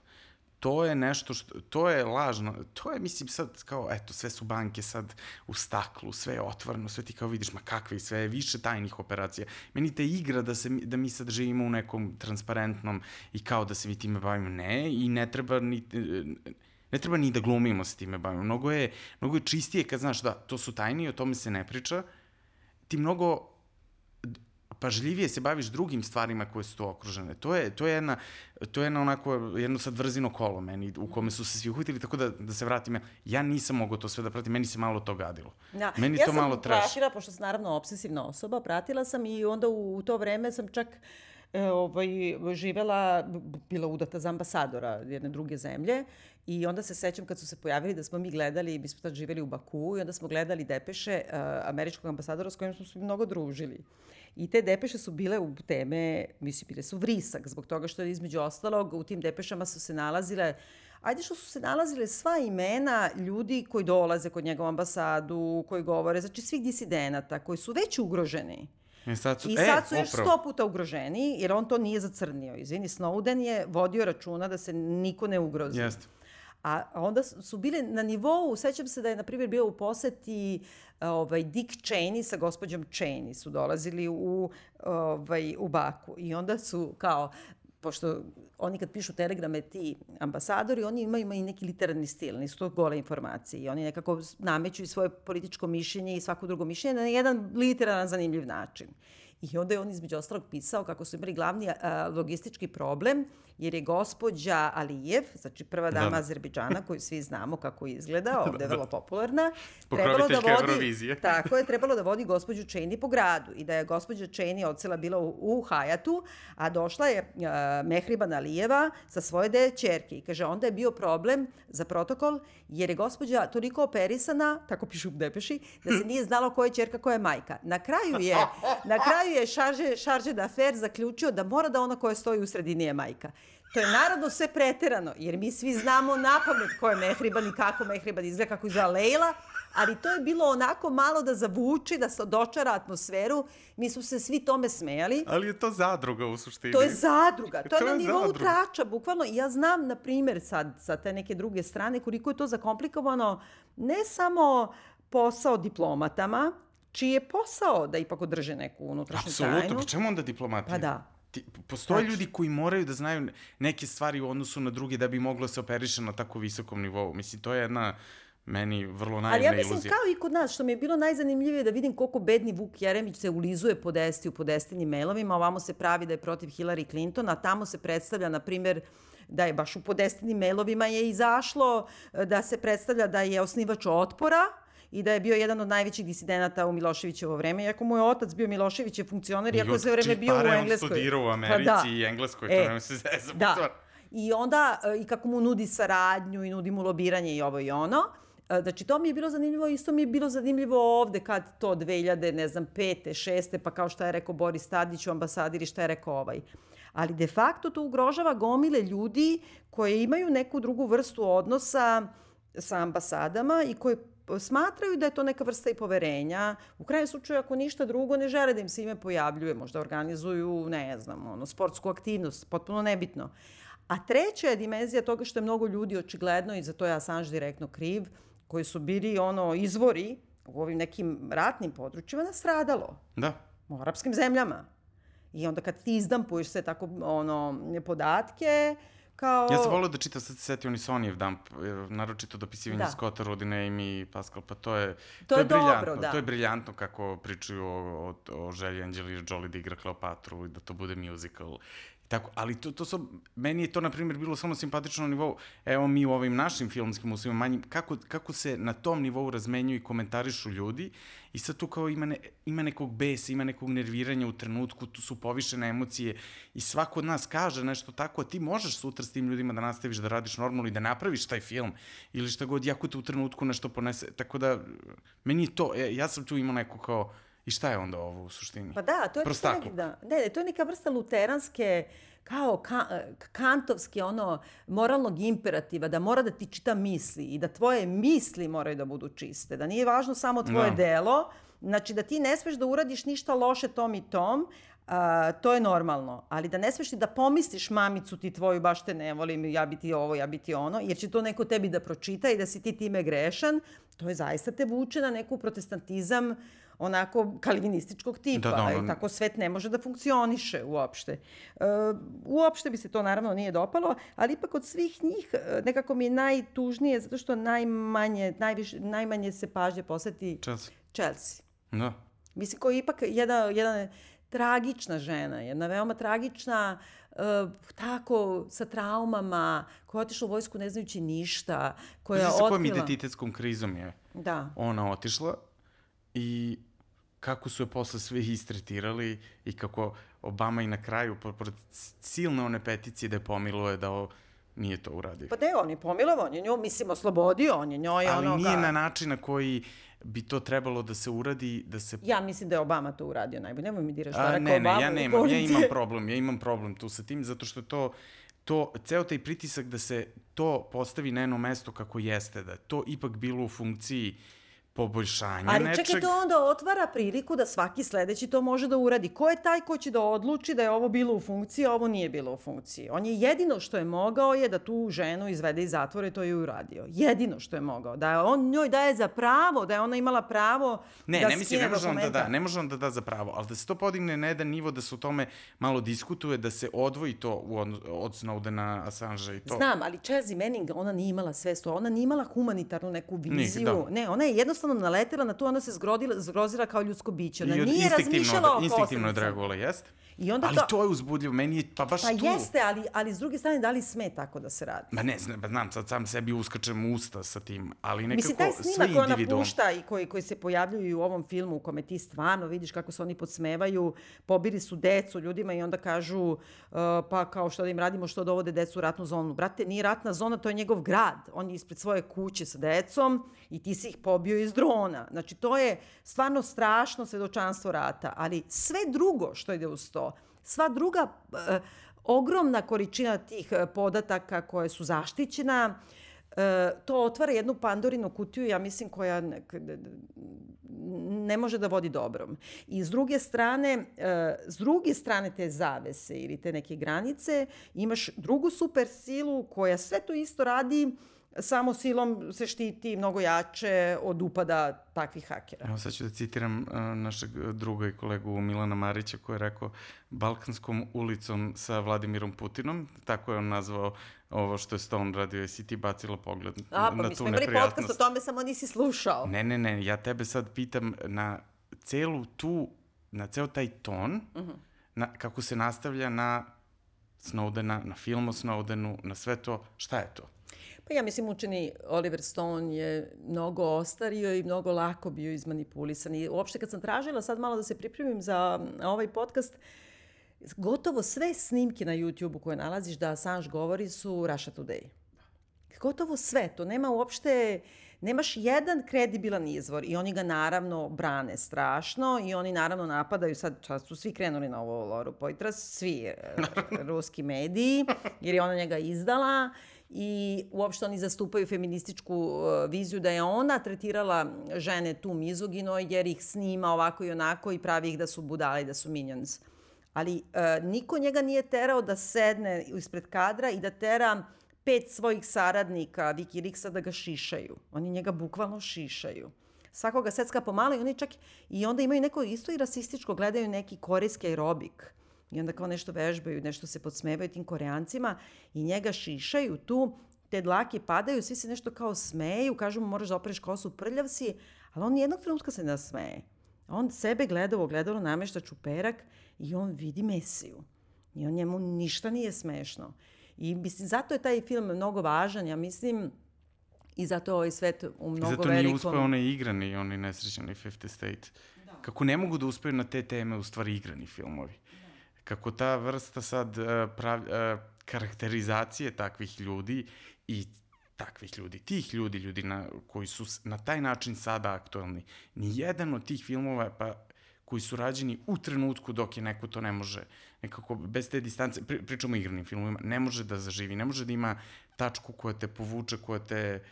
To je nešto što, to je lažno, to je, mislim, sad kao, eto, sve su banke sad u staklu, sve je otvoreno, sve ti kao vidiš, ma kakve, sve je više tajnih operacija. Meni te igra da, se, da mi sad živimo u nekom transparentnom i kao da se mi time bavimo, ne, i ne treba ni, ne treba ni da glumimo se time bavimo. Mnogo je, mnogo je čistije kad znaš da to su tajni, o tome se ne priča. Ti mnogo pažljivije se baviš drugim stvarima koje su tu okružene. To je, to je jedna, to je jedna onako, jedno sad vrzino kolo meni, u kome su se svi uhvatili, tako da, da se vratim, ja nisam mogao to sve da pratim, meni se malo to gadilo. Da. Meni ja to malo sam trash. pratila, pošto sam naravno obsesivna osoba, pratila sam i onda u, u to vreme sam čak e, ovaj, živela, bila udata za ambasadora jedne druge zemlje i onda se sećam kad su se pojavili da smo mi gledali, mi smo tad živeli u Baku i onda smo gledali depeše uh, američkog ambasadora s kojim smo se mnogo družili. I te depeše su bile u teme, mislim, bile su vrisak, zbog toga što je između ostalog u tim depešama su se nalazile Ajde što su se nalazile sva imena ljudi koji dolaze kod njega u ambasadu, koji govore, znači svih disidenata, koji su već ugroženi. I sad su, I e, sad su još upravo. sto puta ugroženiji, jer on to nije zacrnio. Izvini, Snowden je vodio računa da se niko ne ugrozi. Jeste. A onda su su bile na nivou, sećam se da je, na primjer, bio u poseti ovaj, Dick Cheney sa gospođom Cheney su dolazili u, ovaj, u Baku. I onda su kao, pošto oni kad pišu telegrame ti ambasadori, oni imaju, i neki literarni stil, nisu to gole informacije. I oni nekako nameću i svoje političko mišljenje i svako drugo mišljenje na jedan literaran zanimljiv način. I onda je on između ostalog pisao kako su imali glavni a, logistički problem, jer je gospođa Alijev, znači prva dama Da. Azerbejdžana, koju svi znamo kako izgleda, ovde je vrlo popularna, Pokroviteljka Eurovizije. tako je, trebalo da vodi gospođu Cheney po gradu i da je gospođa Cheney ocela bila u, u Hajatu, a došla je uh, Mehriban Alijeva sa svoje dve čerke. I kaže, onda je bio problem za protokol, jer je gospođa toliko operisana, tako pišu u depeši, da se nije znalo koja je čerka, koja je majka. Na kraju je, na kraju je Šarže, Šarže d'Affaires zaključio da mora da ona koja stoji u sredini je majka. To je naravno sve preterano, jer mi svi znamo na pamet ko je Mehriban i kako Mehriban izgleda, kako izgleda Leila, ali to je bilo onako malo da zavuči, da se dočara atmosferu. Mi smo se svi tome smejali. Ali je to zadruga u suštini. To je zadruga, to je To na je nivou zadruga. trača, bukvalno. Ja znam, na primjer, sad, sa te neke druge strane, koliko je to zakomplikovano, ne samo posao diplomatama, čiji je posao da ipak održe neku unutrašnju Apsolutno, tajnu. pa čemu onda diplomatija? Pa da. Ti, postoje Tačno. ljudi koji moraju da znaju neke stvari u odnosu na druge da bi moglo se operiše na tako visokom nivou. Mislim, to je jedna meni vrlo Ali ja naivna mislim iluzija. kao i kod nas, što mi je bilo najzanimljivije da vidim koliko bedni Vuk Jeremić se ulizuje po desti u podestinim mailovima, ovamo se pravi da je protiv Hillary Clinton, a tamo se predstavlja, na primjer, da je baš u podestinim mailovima je izašlo e, da se predstavlja da je osnivač otpora i da je bio jedan od najvećih disidenata u Miloševićevo vreme, iako mu je otac bio Miloševićev funkcioner, iako sve vreme bio u Pare on Engleskoj. studirao u Pa Americi da. i Engleskoj, E, to nema se zezati. Da. I onda, e, i kako mu nudi saradnju i nudi mu lobiranje i ovo i ono. E, Znači, to mi je bilo zanimljivo, isto mi je bilo zanimljivo ovde kad to 2000, ne znam, pete, šeste, pa kao šta je rekao Boris Tadić u ambasadiri, šta je rekao ovaj. Ali de facto to ugrožava gomile ljudi koje imaju neku drugu vrstu odnosa sa ambasadama i koje smatraju da je to neka vrsta i poverenja. U krajnjem slučaju, ako ništa drugo, ne žele da im se ime pojavljuje. Možda organizuju, ne znam, ono, sportsku aktivnost, potpuno nebitno. A treća je dimenzija toga što je mnogo ljudi očigledno, i za to je Assange direktno kriv, koji su bili ono izvori u ovim nekim ratnim područjima nastradalo Da. u arapskim zemljama. I onda kad ti izdampuješ sve tako ono, podatke, kao... Ja sam volio da čitam, sad se setio ni Sonijev dump, e, naročito dopisivanje Da. Scotta, Rodine, Amy i Pascal, pa to je, To je dobro, briljantno, da. To je briljantno kako pričaju o, o, o želji Angelina Jolie da igra Kleopatru i da to bude musical. Tako, ali to, to su, meni je to, na primjer, bilo samo simpatično na nivou, evo mi u ovim našim filmskim uslovima manjim, kako, kako se na tom nivou razmenjuju i komentarišu ljudi i sad tu kao ima, ne, ima nekog besa, ima nekog nerviranja u trenutku, tu su povišene emocije i svako od nas kaže nešto tako, a ti možeš sutra s tim ljudima da nastaviš da radiš normalno i da napraviš taj film ili šta god, jako te u trenutku nešto ponese, tako da, meni je to, e, ja sam tu imao neko kao, i šta je onda ovo u suštini? Pa da, to je Prostakluk. neki, da, ne, ne, to je neka vrsta luteranske kao ka, kantovski ono moralnog imperativa da mora da ti čita misli i da tvoje misli moraju da budu čiste, da nije važno samo tvoje Da. delo, znači da ti ne smeš da uradiš ništa loše tom i tom, a, to je normalno, ali da ne smeš ti da pomisliš mamicu ti tvoju baš te ne volim, ja bi ti ovo, ja bi ti ono, jer će to neko tebi da pročita i da si ti time grešan, to je zaista te vuče na neku protestantizam onako kalvinističkog tipa. Da, da, i ono- tako svet ne može da funkcioniše uopšte. E, uopšte bi se to naravno nije dopalo, ali ipak od svih njih e, nekako mi je najtužnije zato što najmanje, najviše, najmanje se pažnje posveti Chelsea. Chelsea. Da. Mislim, koja je ipak jedna, jedna tragična žena, jedna veoma tragična, e, tako, sa traumama, koja je otišla u vojsku ne znajući ništa, koja je Znaš sa kojom otkrila... identitetskom krizom je Da. ona otišla i kako su je posle svi istretirali i kako Obama i na kraju, po- pored silne one peticije da je pomiluje da o, nije to uradio. Pa ne, on je pomilovao, on je nju, mislim, oslobodio, on je njoj Ali ono... nije na način na koji bi to trebalo da se uradi, da se Ja mislim da je Obama to uradio najbolje. Nemoj mi diraš šta A, rekao ne, Obama. ne, ja u nemam, ja imam problem, ja imam problem tu sa tim, zato što to, to, ceo taj pritisak da se to postavi na jedno mesto kako jeste, da je to ipak bilo u funkciji poboljšanja Ali nečeg. čekaj, to onda otvara priliku da svaki sledeći to može da uradi. Ko je taj ko će da odluči da je ovo bilo u funkciji, a ovo nije bilo u funkciji? On je jedino što je mogao je da tu ženu izvede iz zatvora i to je uradio. Jedino što je mogao. Da je on njoj daje za pravo, da je ona imala pravo Ne, da ne mislim, ne može on da da, ne može on da da za pravo, ali da se to podigne na jedan nivo, da se o tome malo diskutuje, da se odvoji to u od, od Snowdena, Assange i to. Znam, ali Chelsea Manning, ona nije imala svest, ona nije imala humanitarnu neku viziju. da. Ne, ona je jednostavno naletela na to, ona se zgrodila, zgrozila kao ljudsko biće. Ona I od- nije razmišljala o instinktivno je odreagovala, jeste? I onda ali to- to... je uzbudljivo, meni je pa baš Pa tu. jeste, ali, ali s druge strane, da li sme tako da se radi? Ma ne, znam, pa znam, sad sam sebi uskačem u usta sa tim, ali nekako Mislim, taj snimak koji ona pušta i koji, koji se pojavljuju u ovom filmu u kome ti stvarno vidiš kako se oni podsmevaju, pobili su decu ljudima i onda kažu uh, pa kao što da im radimo što dovode decu u ratnu zonu. Brate, nije ratna zona, to je njegov grad. On je ispred svoje kuće sa decom i ti si ih pobio iz drona. Znači, to je stvarno strašno svedočanstvo rata, ali sve drugo što ide uz to, sva druga eh, ogromna količina tih eh, podataka koje su zaštićena, E, to otvara jednu Pandorinu kutiju, ja mislim, koja ne može da vodi dobrom. I s druge strane, e, s druge strane te zavese ili te neke granice, imaš drugu super silu koja sve to isto radi samo silom se štiti mnogo jače od upada takvih hakera. Evo sad ću da citiram uh, našeg druga i kolegu Milana Marića koji je rekao Balkanskom ulicom sa Vladimirom Putinom, tako je on nazvao ovo što je Stone radio, jesi ti bacila pogled A, pa na mi tu smo imali neprijatnost? podcast o tome, samo nisi slušao. Ne, ne, ne, ja tebe sad pitam na celu tu, na ceo taj ton, uh Mhm. -huh. na, kako se nastavlja na Snowdena, na film o Snowdenu, na sve to, šta je to? Pa ja mislim učeni Oliver Stone je mnogo ostario i mnogo lako bio izmanipulisan. I uopšte kad sam tražila sad malo da se pripremim za ovaj podcast, gotovo sve snimke na YouTube-u koje nalaziš da Assange govori su Russia Today. Gotovo sve, to nema uopšte, nemaš jedan kredibilan izvor i oni ga naravno brane strašno i oni naravno napadaju, sad čas su svi krenuli na ovo Loru Poitras, svi e, ruski mediji, jer je ona njega izdala i uopšte oni zastupaju feminističku e, viziju da je ona tretirala žene tu mizogino jer ih snima ovako i onako i pravi ih da su budale i da su minions. Ali e, niko njega nije terao da sedne ispred kadra i da tera pet svojih saradnika Wikileaksa da ga šišaju. Oni njega bukvalno šišaju. Svakoga secka pomalo i oni čak i onda imaju neko isto i rasističko, gledaju neki korejski aerobik. I onda kao nešto vežbaju, nešto se podsmevaju tim koreancima i njega šišaju tu, te dlake padaju, svi se nešto kao smeju, kažu mu moraš da opereš kosu, prljav si, ali on nijednog trenutka se ne smeje. On sebe gleda u ogledalo, namešta čuperak i on vidi Mesiju. I on njemu ništa nije smešno. I mislim, zato je taj film mnogo važan, ja mislim, i zato je ovaj svet u mnogo I zato velikom... nije uspeo onaj igrani, onaj nesrećani 50 State. Da. Kako ne mogu da uspeju na te teme, u stvari igrani filmovi. Da. Kako ta vrsta sad uh, prav, uh, karakterizacije takvih ljudi i takvih ljudi, tih ljudi, ljudi na, koji su na taj način sada aktuelni. Ni jedan od tih filmova, pa koji su rađeni u trenutku dok je neko to ne može, nekako bez te distance, pri, pričamo o igranim filmovima, ne može da zaživi, ne može da ima tačku koja te povuče, koja te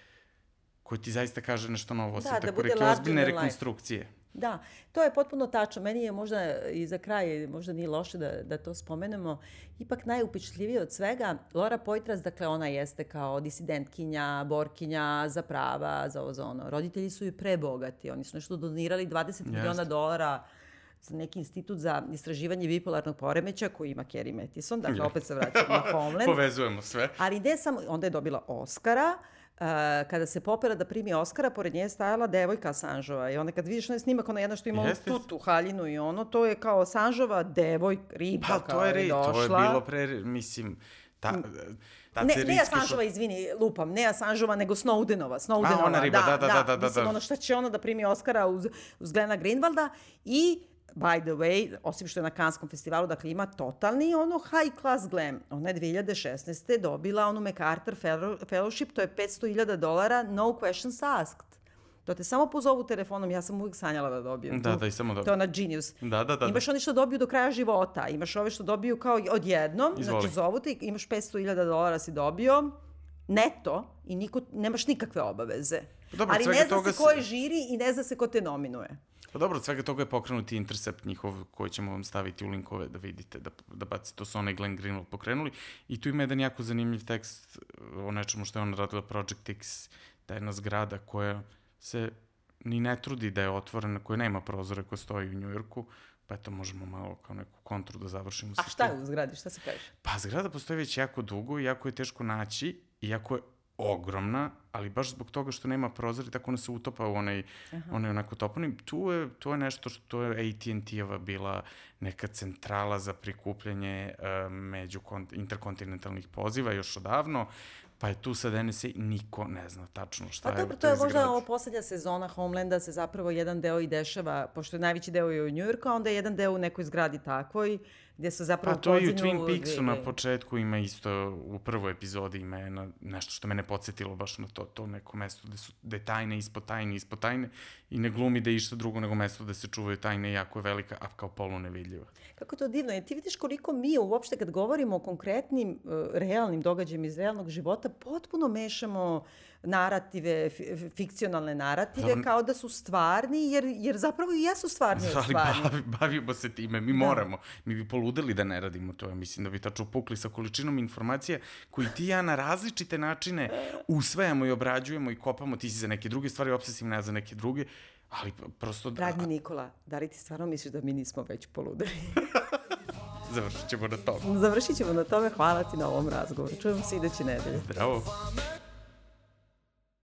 koja ti zaista kaže nešto novo, Da, da, da tako bude reke ozbiljne than life. Da, to je potpuno tačno. Meni je možda i za kraj, možda nije loše da, da to spomenemo, ipak najupičljivije od svega, Laura Poitras, dakle ona jeste kao disidentkinja, borkinja za prava, za ovo za ono. Roditelji su i prebogati, oni su nešto donirali 20 miliona dolara za neki institut za istraživanje bipolarnog poremeća koji ima Kerry Mattison, dakle opet se vraćamo na Homeland. Povezujemo sve. Ali ne samo, onda je dobila Oscara, Uh, kada se popela da primi Oscara, pored nje je stajala devojka Assangeova. I onda kad vidiš onaj snimak, ona jedna što ima Jeste. onu tutu, haljinu i ono, to je kao Assangeova devoj, riba Pa kao to je, ri, došla. to je bilo pre, mislim, ta, ta Ne, ne riskošo- Assangeova, izvini, lupam, ne Assangeova, nego Snowdenova. Snowdenova, A, ona riba, da, da, da, da, da, Mislim, da. ono šta će ona da primi Oscara uz, uz Glena Greenwalda i by the way, osim što je na Kanskom festivalu, dakle ima totalni ono high class glam. Ona je 2016. dobila onu MacArthur fellow- fellowship, to je 500.000 dolara, no questions asked. To te samo pozovu telefonom, ja sam uvijek sanjala da dobijem. Da, tu. da, i samo To je ona genius. Da, da, da, Imaš oni što dobiju do kraja života, imaš ove što dobiju kao odjednom, Izvoli. znači zovu te imaš 500.000 dolara si dobio, neto, i niko, nemaš nikakve obaveze. Dobro, Ali ne zna se- ko je žiri i ne zna se ko te nominuje. Pa dobro, od svega toga je pokrenuti Intercept njihov koji ćemo vam staviti u linkove da vidite, da, da bacite. To su onaj Glenn Greenwald pokrenuli. I tu ima jedan jako zanimljiv tekst o nečemu što je ona radila Project X, ta jedna zgrada koja se ni ne trudi da je otvorena, koja nema prozore, koja stoji u Njujorku, pa eto možemo malo kao neku kontru da završimo. A šta je u zgradi, šta se kaže? Pa zgrada postoji već jako dugo i jako je teško naći i jako je ogromna, ali baš zbog toga što nema prozora i tako ona se utopa u onaj, onaj onako toponim. Tu je, to je nešto što je AT&T-ova bila neka centrala za prikupljanje uh, među interkontinentalnih poziva još odavno, pa je tu sad NSA niko ne zna tačno šta Pa je dobro, u to je možda ovo poslednja sezona Homelanda se zapravo jedan deo i dešava, pošto je najveći deo je u Njujorku, a onda je jedan deo u nekoj zgradi takvoj, gde se zapravo Pa to i u Twin Peaksu na početku ima isto, u prvoj epizodi ima jedna, nešto što mene podsjetilo baš na to, to neko mesto gde su gde tajne ispod tajne ispod tajne i ne glumi da je išta drugo nego mesto gde se čuvaju tajne jako je velika, a kao polu nevidljiva. Kako to divno je. Ti vidiš koliko mi uopšte kad govorimo o konkretnim, uh, realnim događajima iz realnog života, potpuno mešamo narative, fi- fikcionalne narative, Dobro. kao da su stvarni, jer, jer zapravo i jesu stvarni od Ali stvarni. bavi, bavimo se time, mi moramo. Mi bi poludeli da ne radimo to. Ja mislim da bi tačno pukli sa količinom informacija koji ti ja na različite načine usvajamo i obrađujemo i kopamo. Ti si za neke druge stvari obsesivna, ja za neke druge. Ali prosto... Da, Dragi Nikola, da li ti stvarno misliš da mi nismo već poludeli? završit ćemo na tome. Završit ćemo na tome. Hvala ti na ovom razgovoru. Čujemo se iduće nedelje. Zdravo.